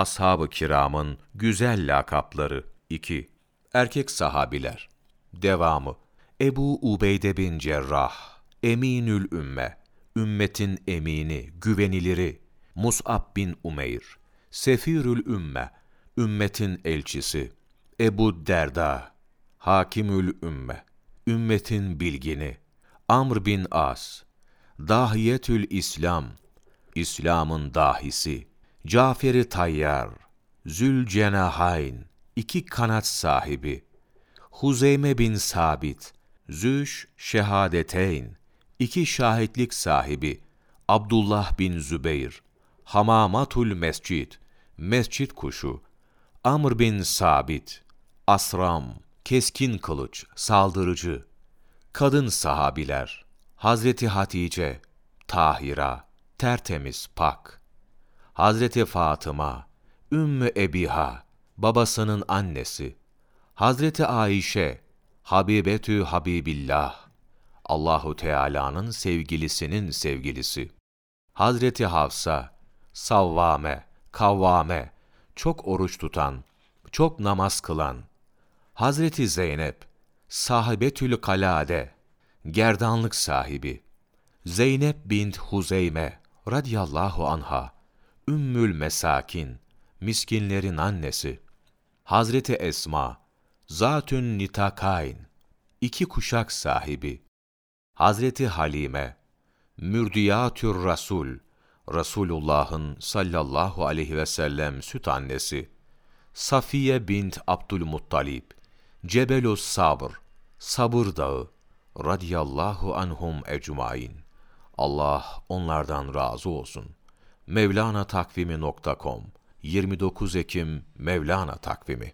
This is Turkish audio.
Ashab-ı kiramın güzel lakapları 2. Erkek sahabiler Devamı Ebu Ubeyde bin Cerrah Eminül Ümme Ümmetin emini, güveniliri Mus'ab bin Umeyr Sefirül Ümme Ümmetin elçisi Ebu Derda Hakimül Ümme Ümmetin bilgini Amr bin As Dahiyetül İslam İslam'ın dahisi Cafer-i Tayyar Zülcenahayn iki kanat sahibi. Huzeyme bin Sabit Züş Şehadeteyn iki şahitlik sahibi. Abdullah bin Zübeyr Hamamatul Mescid Mescit kuşu. Amr bin Sabit Asram keskin kılıç saldırıcı. Kadın sahabiler Hazreti Hatice Tahira tertemiz pak Hazreti Fatıma Ümmü Ebiha babasının annesi. Hazreti Ayşe Habibetü Habibillah Allahu Teala'nın sevgilisinin sevgilisi. Hazreti Hafsa Savvame Kavvame çok oruç tutan çok namaz kılan. Hazreti Zeynep Sahibetül Kalade gerdanlık sahibi. Zeynep bint Huzeyme radıyallahu anha Ümmül Mesakin miskinlerin annesi. Hazreti Esma Zatün Nitakayn iki kuşak sahibi. Hazreti Halime Mürdiyatür Rasul Resulullah'ın sallallahu aleyhi ve sellem süt annesi. Safiye bint Abdülmuttalib Cebelus Sabr Sabır Dağı radiyallahu anhum ecmain Allah onlardan razı olsun. Mevlana Takvimi.com 29 Ekim Mevlana Takvimi